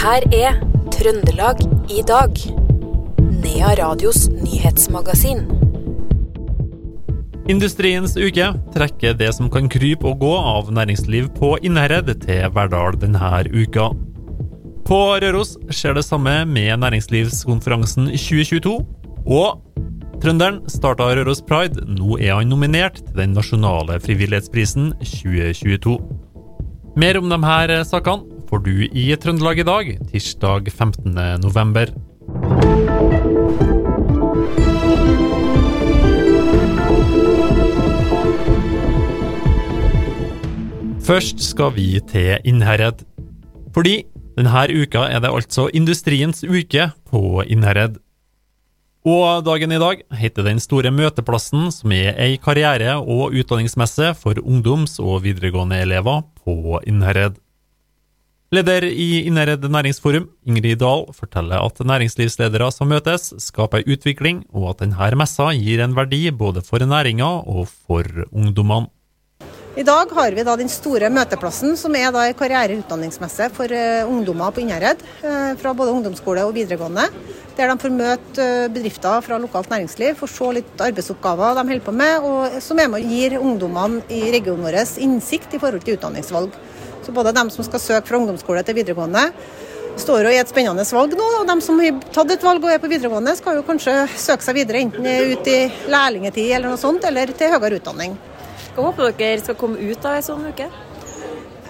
her er Trøndelag i dag. Nea Radios nyhetsmagasin. Industriens uke trekker det som kan krype og gå av næringsliv på Innherred til Verdal denne uka. På Røros skjer det samme med næringslivskonferansen 2022. Og trønderen starta Røros Pride. Nå er han nominert til den nasjonale frivillighetsprisen 2022. Mer om de her sakene får du i Trøndelag i dag, tirsdag 15. november. Først skal vi til Innherred. Fordi denne uka er det altså Industriens uke på Innherred. Og dagen i dag heter Den store møteplassen, som er ei karriere- og utdanningsmesse for ungdoms- og videregående elever på Innherred. Leder i Innherred næringsforum, Ingrid Dahl, forteller at næringslivsledere som møtes, skaper utvikling, og at denne messa gir en verdi både for næringa og for ungdommene. I dag har vi da den store møteplassen, som er da karriere- utdanningsmesse for uh, ungdommer på Innherred. Uh, fra både ungdomsskole og videregående. Der de får møte uh, bedrifter fra lokalt næringsliv, får se litt arbeidsoppgaver de holder på med, og som er med og gir ungdommene i regionen vår innsikt i forhold til utdanningsvalg. Så både dem som skal søke fra ungdomsskole til videregående, står jo i et spennende valg nå. Og dem som har tatt et valg og er på videregående, skal jo kanskje søke seg videre, enten ut i lærlingetid eller noe sånt, eller til høyere utdanning. Hva håper dere skal komme ut av en sånn uke?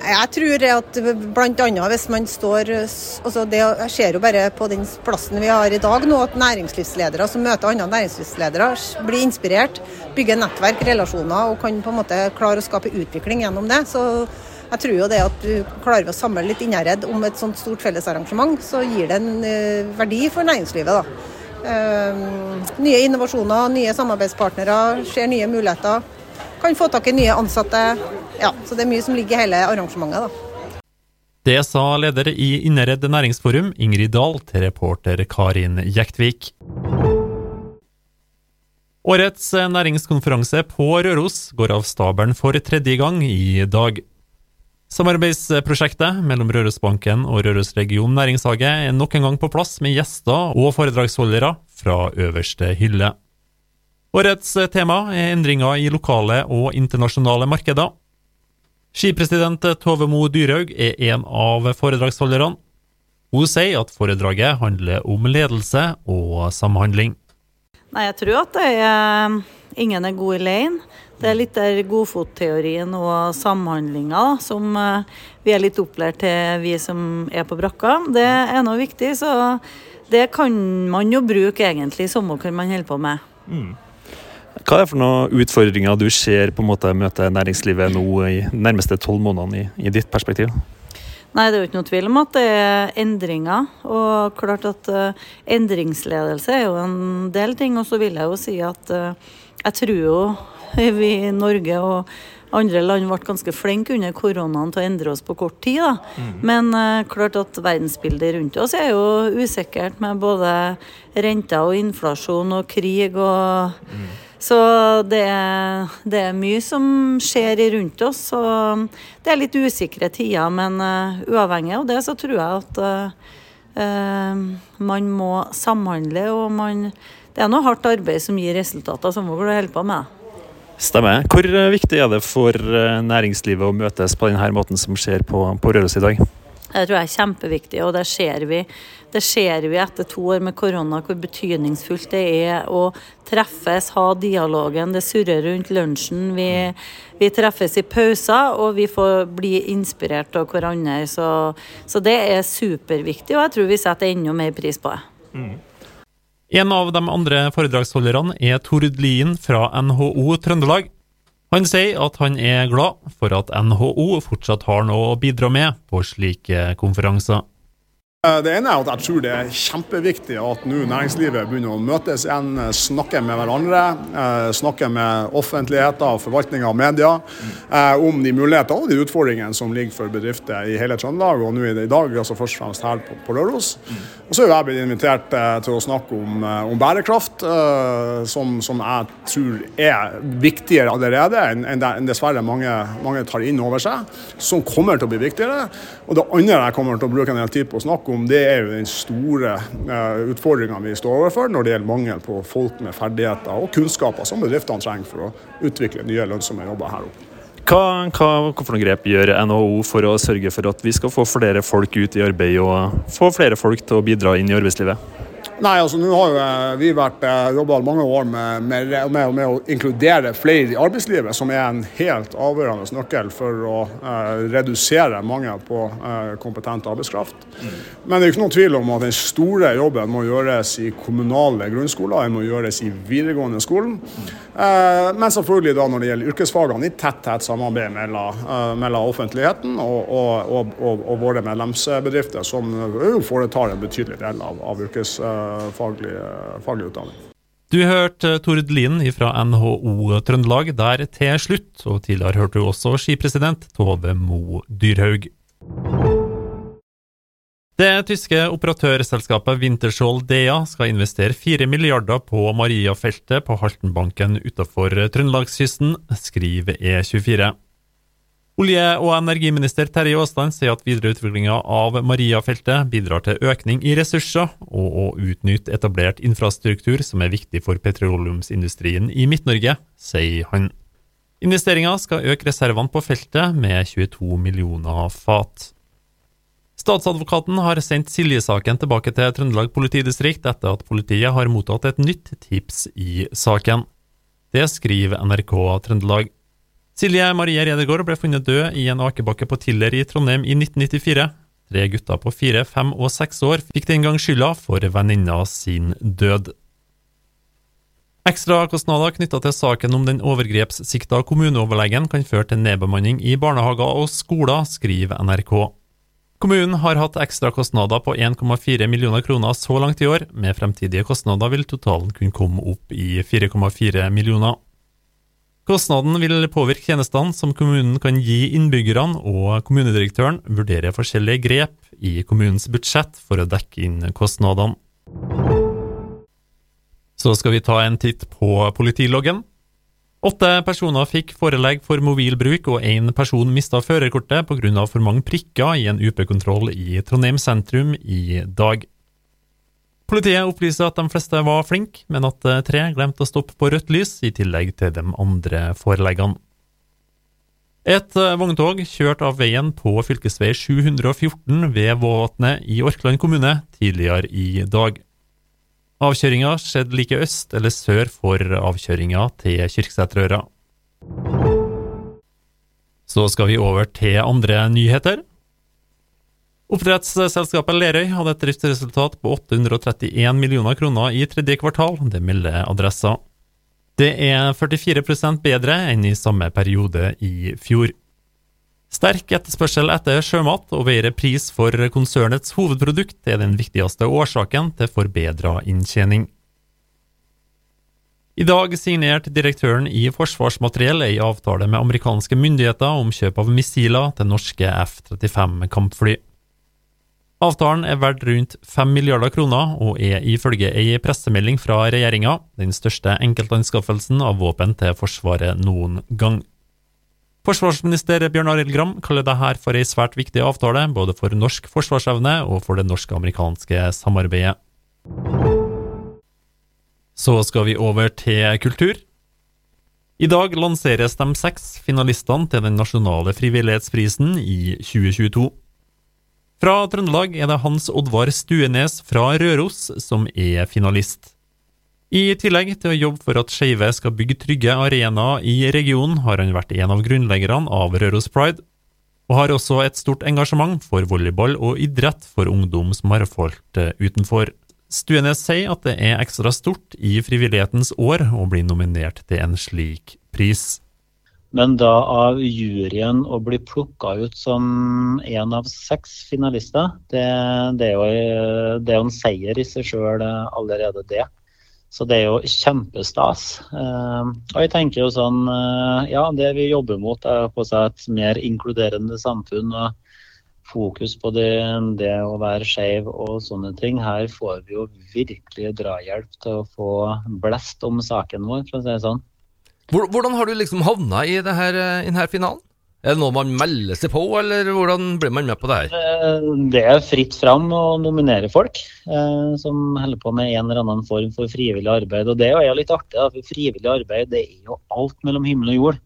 Jeg tror at bl.a. hvis man står altså det, Jeg ser jo bare på den plassen vi har i dag nå, at næringslivsledere som møter andre næringslivsledere, blir inspirert, bygger nettverk, relasjoner og kan på en måte klare å skape utvikling gjennom det. Så jeg tror jo det at du klarer å samle litt Innherred om et sånt stort fellesarrangement, så gir det en uh, verdi for næringslivet. da. Uh, nye innovasjoner, nye samarbeidspartnere, ser nye muligheter kan få tak i nye ansatte. Ja, så det er mye som ligger i hele arrangementet. da. Det sa leder i Innherred næringsforum, Ingrid Dahl, til reporter Karin Jektvik. Årets næringskonferanse på Røros går av stabelen for tredje gang i dag. Samarbeidsprosjektet mellom Rørosbanken og Røros region næringshage er nok en gang på plass med gjester og foredragsholdere fra øverste hylle. Årets tema er endringer i lokale og internasjonale markeder. Skipresident Tove Mo Dyrhaug er en av foredragsholderne. Hun sier at foredraget handler om ledelse og samhandling. Nei, jeg tror at er ingen er god alene. Det er litt der godfotteorien og samhandlinga som vi er litt opplært til, vi som er på brakka. Det er noe viktig, så det kan man jo bruke egentlig i sommer, man holder på med. Mm. Hva er det for noen utfordringer du ser på en måte møte næringslivet nå i nærmeste tolv månedene i, i, ditt perspektiv? Nei, Det er jo ikke noe tvil om at det er endringer. Og klart at uh, endringsledelse er jo en del ting. Og så vil jeg jo si at uh, jeg tror jo vi i Norge og andre land ble ganske flinke under koronaen til å endre oss på kort tid. Mm. Men uh, klart at verdensbildet rundt oss er jo usikkert med både renter og inflasjon og krig og mm. Så det er, det er, mye som skjer rundt oss. og Det er litt usikre tider, men uh, uavhengig av det så tror jeg at uh, man må samhandle. og man, Det er noe hardt arbeid som gir resultater, som vi holder på med. Stemmer. Hvor viktig er det for næringslivet å møtes på denne måten som skjer på, på Røros i dag? Det tror jeg er kjempeviktig, og det ser vi. Det ser vi etter to år med korona hvor betydningsfullt det er å treffes, ha dialogen. Det surrer rundt lunsjen. Vi, vi treffes i pauser, og vi får bli inspirert av hverandre. Så, så, det er superviktig, og jeg tror vi setter enda mer pris på det. Mm. En av de andre foredragsholderne er Tord Lien fra NHO Trøndelag. Han sier at han er glad for at NHO fortsatt har noe å bidra med på slike konferanser. Eh, det ene er at jeg tror det er kjempeviktig at nå næringslivet begynner å møtes igjen, eh, snakke med hverandre. Eh, snakke med offentligheten og forvaltninga av media om de muligheter og de utfordringene som ligger for bedrifter i hele Trøndelag, og nå i dag altså først og fremst her på, på Røros. Og så er jeg blitt invitert til å snakke om, om bærekraft, som, som, jeg tror er viktigere allerede enn dessverre mange, mange tar inn over seg. Som kommer til å bli viktigere. Og det andre jeg kommer til å bruke en del tid på å snakke om, det er jo den store uh, utfordringa vi står overfor når det gjelder mangel på folk med ferdigheter og kunnskaper som bedriftene trenger for å utvikle nye lønnsomme jobber her oppe. Hva, hva, hvilke grep gjør NHO for å sørge for at vi skal få flere folk ut i arbeid og få flere folk til å bidra inn i arbeidslivet? Nei, altså nå har jo eh, vi vært eh, jobba mange år med, med, med, med, å inkludere flere i arbeidslivet, som er en helt avgjørende nøkkel for å eh, redusere mangel på eh, kompetent arbeidskraft. Mm. Men det er ikke noen tvil om at den store jobben må gjøres i kommunale grunnskoler, den må gjøres i videregående skolen. Mm. Eh, men selvfølgelig da når det gjelder yrkesfagene, i tett tett samarbeid mellom, mellom offentligheten og, og, og, og, våre medlemsbedrifter, som jo foretar en betydelig del av, av yrkesfagene faglig, faglig utdanning. Du hørte Tord Lien fra NHO Trøndelag der til slutt, og tidligere hørte du også skipresident Tove Mo Dyrhaug. Det tyske operatørselskapet Wintershall Dea skal investere 4 milliarder på Mariafeltet på Haltenbanken utenfor Trøndelagskysten, skriver E24. Olje- og energiminister Terje Aasland sier at videreutviklinga av Maria-feltet bidrar til økning i ressurser og å utnytte etablert infrastruktur som er viktig for petroleumsindustrien i Midt-Norge, sier han. Investeringa skal øke reservene på feltet med 22 millioner fat. Statsadvokaten har sendt Silje-saken tilbake til Trøndelag politidistrikt etter at politiet har mottatt et nytt tips i saken. Det skriver NRK Trøndelag. Silje Marie Redegård ble funnet død i en akebakke på Tiller i Trondheim i 1994. Tre gutter på fire, fem og seks år fikk den gang skylda for venninna sin død. Ekstrakostnader knytta til saken om den overgrepssikta kommuneoverlegen kan føre til nedbemanning i barnehager og skoler, skriver NRK. Kommunen har hatt ekstrakostnader på 1,4 millioner kroner så langt i år. Med fremtidige kostnader vil totalen kunne komme opp i 4,4 millioner. Kostnaden vil påvirke tjenestene som kommunen kan gi innbyggerne, og kommunedirektøren vurderer forskjellige grep i kommunens budsjett for å dekke inn kostnadene. Så skal vi ta en titt på politiloggen. Åtte personer fikk forelegg for mobilbruk, og én person mista førerkortet pga. for mange prikker i en UP-kontroll i Trondheim sentrum i dag. Politiet opplyser at de fleste var flinke, men at eh, tre glemte å stoppe på rødt lys, i tillegg til de andre foreleggene. Et eh, vogntog kjørte av veien på fv. 714 ved Våvatnet i Orkland kommune tidligere i dag. Avkjøringa skjedde like øst eller sør for avkjøringa til Kyrksæterøra. Så skal vi over til andre nyheter. Oppdrettsselskapet Lerøy hadde et driftsresultat på 831 millioner kroner i tredje kvartal, det melder Adressa. Det er 44% bedre enn i samme periode i fjor. Sterk etterspørsel etter sjømat og bedre pris for konsernets hovedprodukt er den viktigste årsaken til forbedra inntjening. I dag signerte direktøren i Forsvarsmateriell ei avtale med amerikanske myndigheter om kjøp av missiler til norske F-35 kampfly. Avtalen er verdt rundt 5 milliarder kroner, og er ifølge ei pressemelding fra regjeringa den største enkeltanskaffelsen av våpen til Forsvaret noen gang. Forsvarsminister Bjørn Arild Gram kaller dette for ei svært viktig avtale, både for norsk forsvarsevne og for det norsk-amerikanske samarbeidet. Så skal vi over til kultur. I dag lanseres de seks finalistene til den nasjonale frivillighetsprisen i 2022. Fra Trøndelag er det Hans Oddvar Stuenes fra Røros som er finalist. I tillegg til å jobbe for at skeive skal bygge trygge arenaer i regionen, har han vært en av grunnleggerne av Røros Pride, og har også et stort engasjement for volleyball og idrett for ungdom som har falt eh, utenfor. Stuenes sier at det er ekstra stort i frivillighetens år å bli nominert til en slik pris. Men da av juryen å bli plukka ut som én av seks finalister, det, det, er jo, det, er jo, en seier i seg sjøl allerede, det. Så det er jo kjempestas. Uh, og jeg tenker jo sånn uh, Ja, det vi jobber mot er på seg et mer inkluderende samfunn. og Fokus på det, det å være skeiv og sånne ting. Her får vi jo virkelig drahjelp til å få blest om saken vår, for å si det sånn. Hvordan har du liksom havna i, eh, denne finalen? Er det noe man melder seg på, eller hvordan blir man med på det her? Eh, Det er fritt fram å nominere folk eh, som holder på med en eller annen form for frivillig arbeid. Og det er jo litt artig, for frivillig arbeid det er jo alt mellom himmel og jord.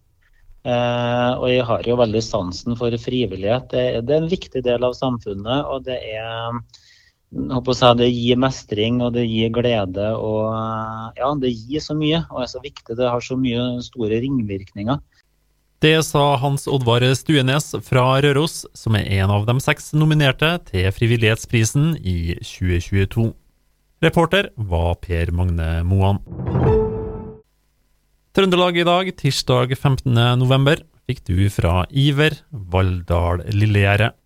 Eh, og jeg har jo veldig sansen for frivillighet. Det, det er en viktig del av samfunnet, og det er jeg det gir mestring og det gir glede. og eh, ja, Det gir så mye og er så viktig. Det har så mye store ringvirkninger. Det sa Hans Oddvar Stuenes fra Røros, som er en av de seks nominerte til Frivillighetsprisen i 2022. Reporter var Per Magne Moan. Trøndelag i dag, tirsdag 15. november, fikk du fra Iver Valldal Lillegjerdet.